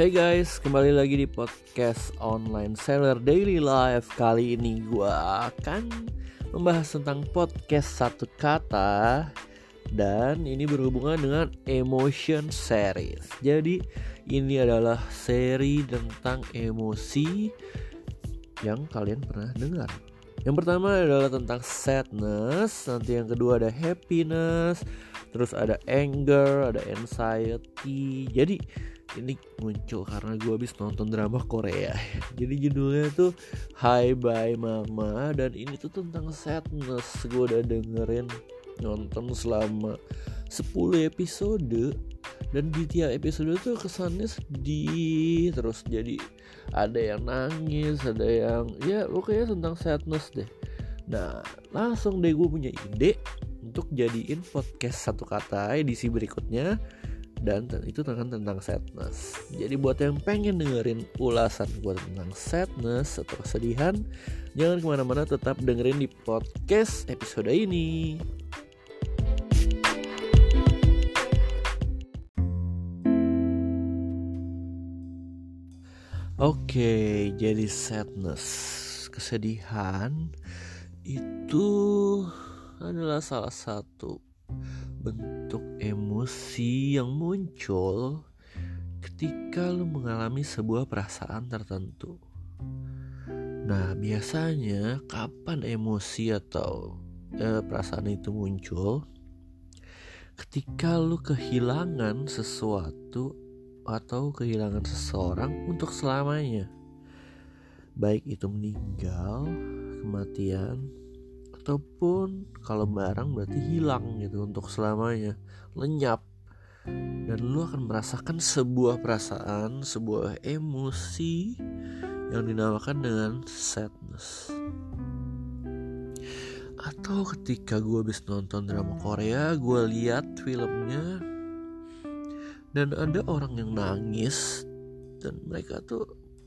Hey guys, kembali lagi di podcast online seller daily life. Kali ini gue akan membahas tentang podcast satu kata Dan ini berhubungan dengan emotion series. Jadi ini adalah seri tentang emosi yang kalian pernah dengar. Yang pertama adalah tentang sadness, nanti yang kedua ada happiness, terus ada anger, ada anxiety. Jadi ini muncul karena gue habis nonton drama Korea. Jadi judulnya tuh Hi Bye Mama. Dan ini tuh tentang sadness. Gue udah dengerin nonton selama 10 episode. Dan di tiap episode tuh kesannya sedih terus. Jadi ada yang nangis ada yang ya pokoknya tentang sadness deh. Nah langsung deh gue punya ide untuk jadiin podcast satu kata edisi berikutnya dan itu tentang tentang sadness. Jadi buat yang pengen dengerin ulasan gue tentang sadness atau kesedihan jangan ke mana-mana tetap dengerin di podcast episode ini. Oke, jadi sadness, kesedihan itu adalah salah satu bentuk emosi yang muncul ketika lo mengalami sebuah perasaan tertentu. Nah, biasanya kapan emosi atau eh, perasaan itu muncul? Ketika lo kehilangan sesuatu atau kehilangan seseorang untuk selamanya. Baik itu meninggal, kematian, ataupun kalau barang berarti hilang gitu untuk selamanya, lenyap. Dan lu akan merasakan sebuah perasaan, sebuah emosi yang dinamakan dengan sadness. Atau ketika gue habis nonton drama Korea, gue lihat filmnya dan ada orang yang nangis dan mereka tuh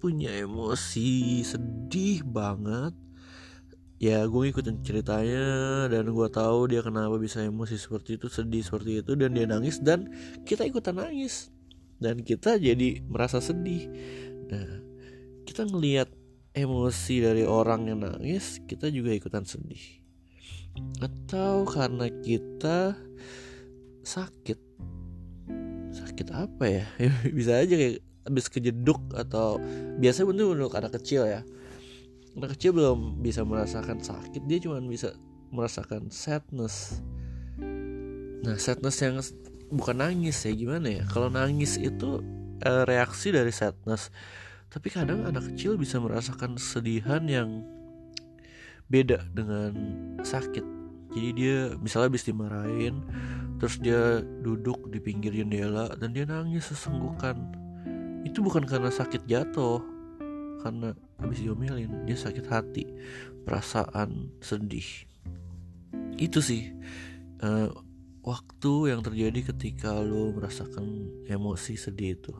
punya emosi sedih banget ya gue ngikutin ceritanya dan gue tahu dia kenapa bisa emosi seperti itu sedih seperti itu dan dia nangis dan kita ikutan nangis. Dan kita jadi merasa sedih. Nah kita ngelihat emosi dari orang yang nangis kita juga ikutan sedih. Atau karena kita sakit. Sakit apa ya? Bisa aja kayak habis kejeduk atau biasanya bentuk untuk anak kecil ya anak kecil belum bisa merasakan sakit dia cuma bisa merasakan sadness. Nah sadness yang bukan nangis ya gimana ya? Kalau nangis itu eh, reaksi dari sadness. Tapi kadang anak kecil bisa merasakan sedihan yang beda dengan sakit. Jadi dia misalnya habis dimarahin terus dia duduk di pinggir jendela dan dia nangis sesenggukan. Itu bukan karena sakit jatuh karena habis diomelin dia sakit hati perasaan sedih. Itu sih uh, waktu yang terjadi ketika lo merasakan emosi sedih itu.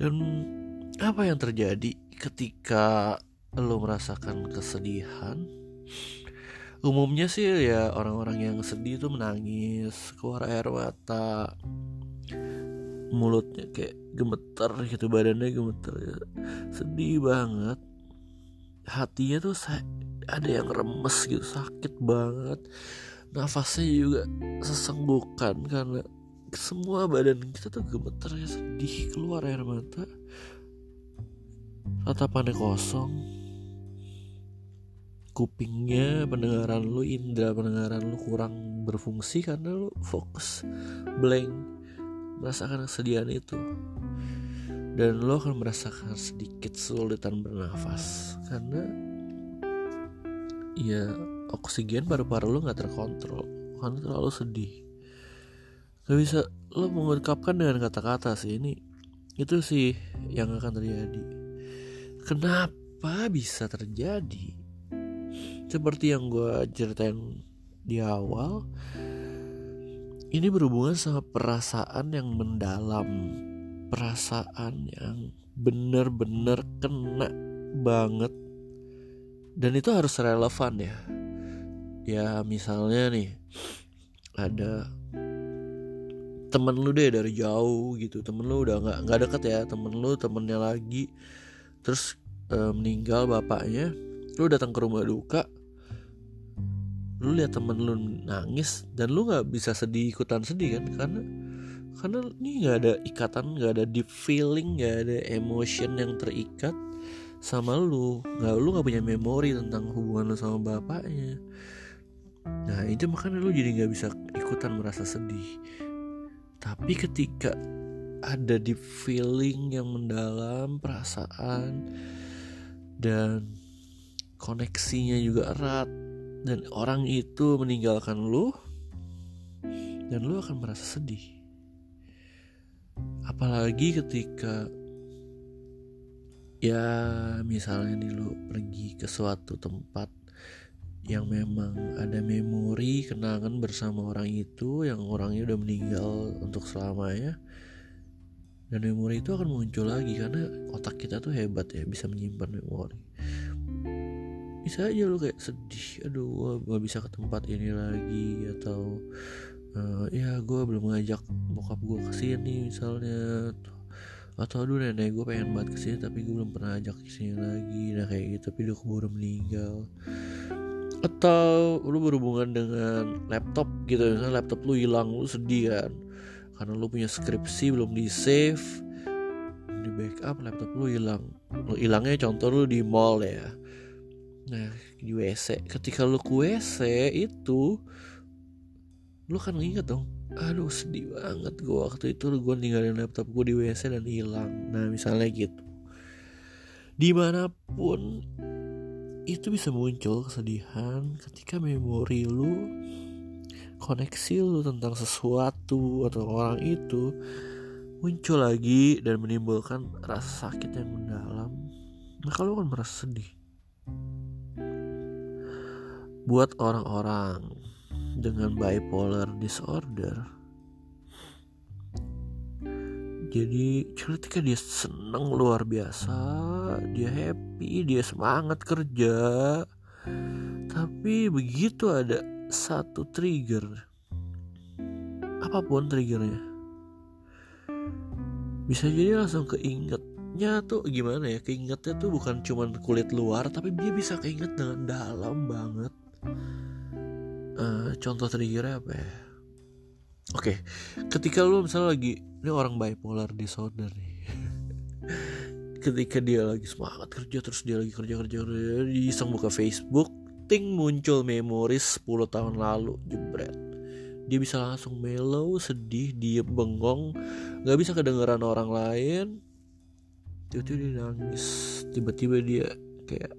Dan apa yang terjadi ketika lo merasakan kesedihan? Umumnya sih ya orang-orang yang sedih tuh menangis keluar air mata mulutnya kayak gemeter gitu badannya gemeter ya. sedih banget. Hatinya tuh ada yang remes gitu sakit banget. Nafasnya juga sesenggukan karena semua badan kita tuh gemeter ya sedih keluar air mata. Tatapannya kosong. Kupingnya pendengaran lu indera pendengaran lu kurang berfungsi karena lu fokus blank merasakan kesedihan itu. Dan lo akan merasakan sedikit kesulitan bernafas. Karena ya oksigen paru-paru lo nggak terkontrol. Karena terlalu sedih. Gak bisa lo mengungkapkan dengan kata-kata sih ini itu sih yang akan terjadi. Kenapa bisa terjadi? Seperti yang gue ceritain di awal ini berhubungan sama perasaan yang mendalam. Perasaan yang bener-bener kena banget. Dan itu harus relevan ya. Ya misalnya nih ada temen lu deh dari jauh gitu. Temen lu udah nggak nggak deket ya. Temen lu temennya lagi. Terus e, meninggal bapaknya. Lu datang ke rumah duka lu lihat temen lu nangis dan lu nggak bisa sedih ikutan sedih kan? Karena karena ini nggak ada ikatan nggak ada deep feeling nggak ada emotion yang terikat sama lu. Nggak lu nggak punya memori tentang hubungan lu sama bapaknya. Nah itu makanya lu jadi nggak bisa ikutan merasa sedih. Tapi ketika ada di feeling yang mendalam, perasaan dan koneksinya juga erat dan orang itu meninggalkan lu dan lu akan merasa sedih. Apalagi ketika ya misalnya nih lu pergi ke suatu tempat yang memang ada memori kenangan bersama orang itu yang orangnya udah meninggal untuk selamanya dan memori itu akan muncul lagi karena otak kita tuh hebat ya bisa menyimpan memori bisa aja lo kayak sedih aduh gue gak bisa ke tempat ini lagi atau uh, ya gue belum ngajak bokap gue ke sini misalnya. Atau aduh nenek gue pengen banget ke sini tapi gue belum pernah ajak ke sini lagi. Nah kayak gitu tapi dia keburu meninggal. Atau lu berhubungan dengan laptop gitu misalnya laptop lu hilang lu sedih kan? Karena lu punya skripsi belum di save di backup laptop lu hilang. Lu hilangnya contoh lu di mall ya nah. Di WC ketika lu ke WC itu lu kan inget dong aduh sedih banget gue waktu itu gue ninggalin laptop gue di WC dan hilang. Nah misalnya gitu. Di mana pun itu bisa muncul kesedihan ketika memori lu koneksi lu tentang sesuatu atau orang itu muncul lagi dan menimbulkan rasa sakit yang mendalam. Maka lu akan merasa sedih buat orang-orang dengan bipolar disorder jadi ketika dia seneng luar biasa dia happy dia semangat kerja. Tapi begitu ada satu trigger apa pun triggernya bisa jadi langsung keingetnya tuh gimana ya? Keingetnya tuh bukan cuma kulit luar tapi dia bisa keinget dengan dalam banget uh, contoh triggernya apa ya? Oke ketika lu misalnya lagi ini orang bipolar disorder nih. Ketika dia lagi semangat kerja terus dia lagi kerja kerja kerja iseng buka Facebook ting muncul memori 10 tahun lalu jebret. Dia bisa langsung mellow sedih dia bengong nggak bisa kedengeran orang lain. Tiba-tiba dia nangis tiba-tiba dia kayak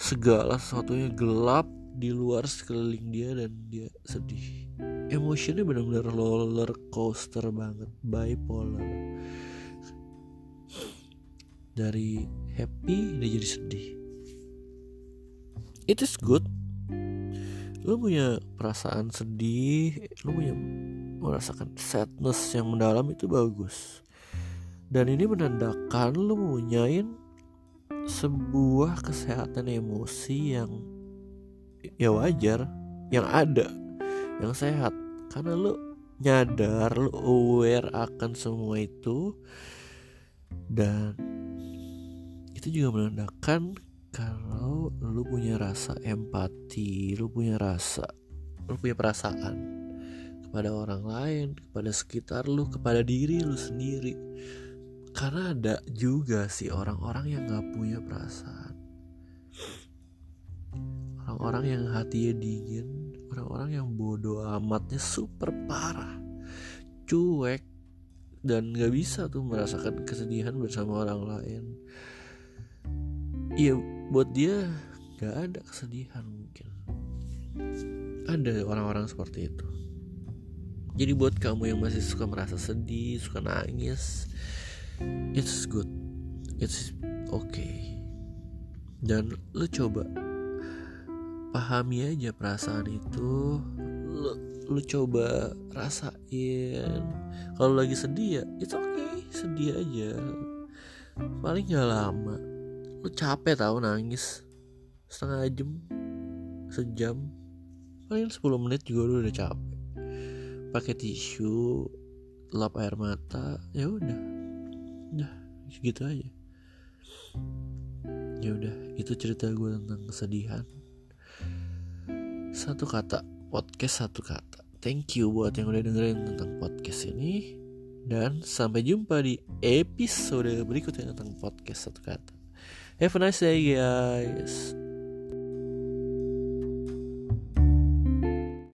segala sesuatunya gelap di luar sekeliling dia dan dia sedih. Emotionnya benar-benar roller coaster banget bipolar. Dari happy dia jadi sedih. It is good. Lu punya perasaan sedih lu punya merasakan sadness yang mendalam itu bagus. Dan ini menandakan lu mempunyai sebuah kesehatan emosi yang ya wajar yang ada yang sehat. Karena lu nyadar lu aware akan semua itu dan itu juga menandakan kalau lu punya rasa empati lu punya rasa lu punya perasaan kepada orang lain kepada sekitar lu kepada diri lu sendiri karena ada juga sih orang-orang yang gak punya perasaan. Orang-orang yang hatinya dingin orang-orang yang bodoh amatnya super parah cuek dan gak bisa tuh merasakan kesedihan bersama orang lain. Iya buat dia gak ada kesedihan mungkin. Ada orang-orang seperti itu. Jadi buat kamu yang masih suka merasa sedih suka nangis it's good. It's okay. Dan lu coba pahami aja perasaan itu. Lu, lu coba rasain. Kalau lagi sedih ya it's okay. Sedih aja. Paling gak lama. Lu capek tau nangis. Setengah jam sejam. Paling 10 menit juga lu udah capek. Pakai tisu lap air mata ya udah udah gitu aja. Ya udah itu cerita gue tentang kesedihan. Satu kata podcast satu kata. Thank you buat yang udah dengerin tentang podcast ini. Dan sampai jumpa di episode berikutnya tentang podcast satu kata. Have a nice day guys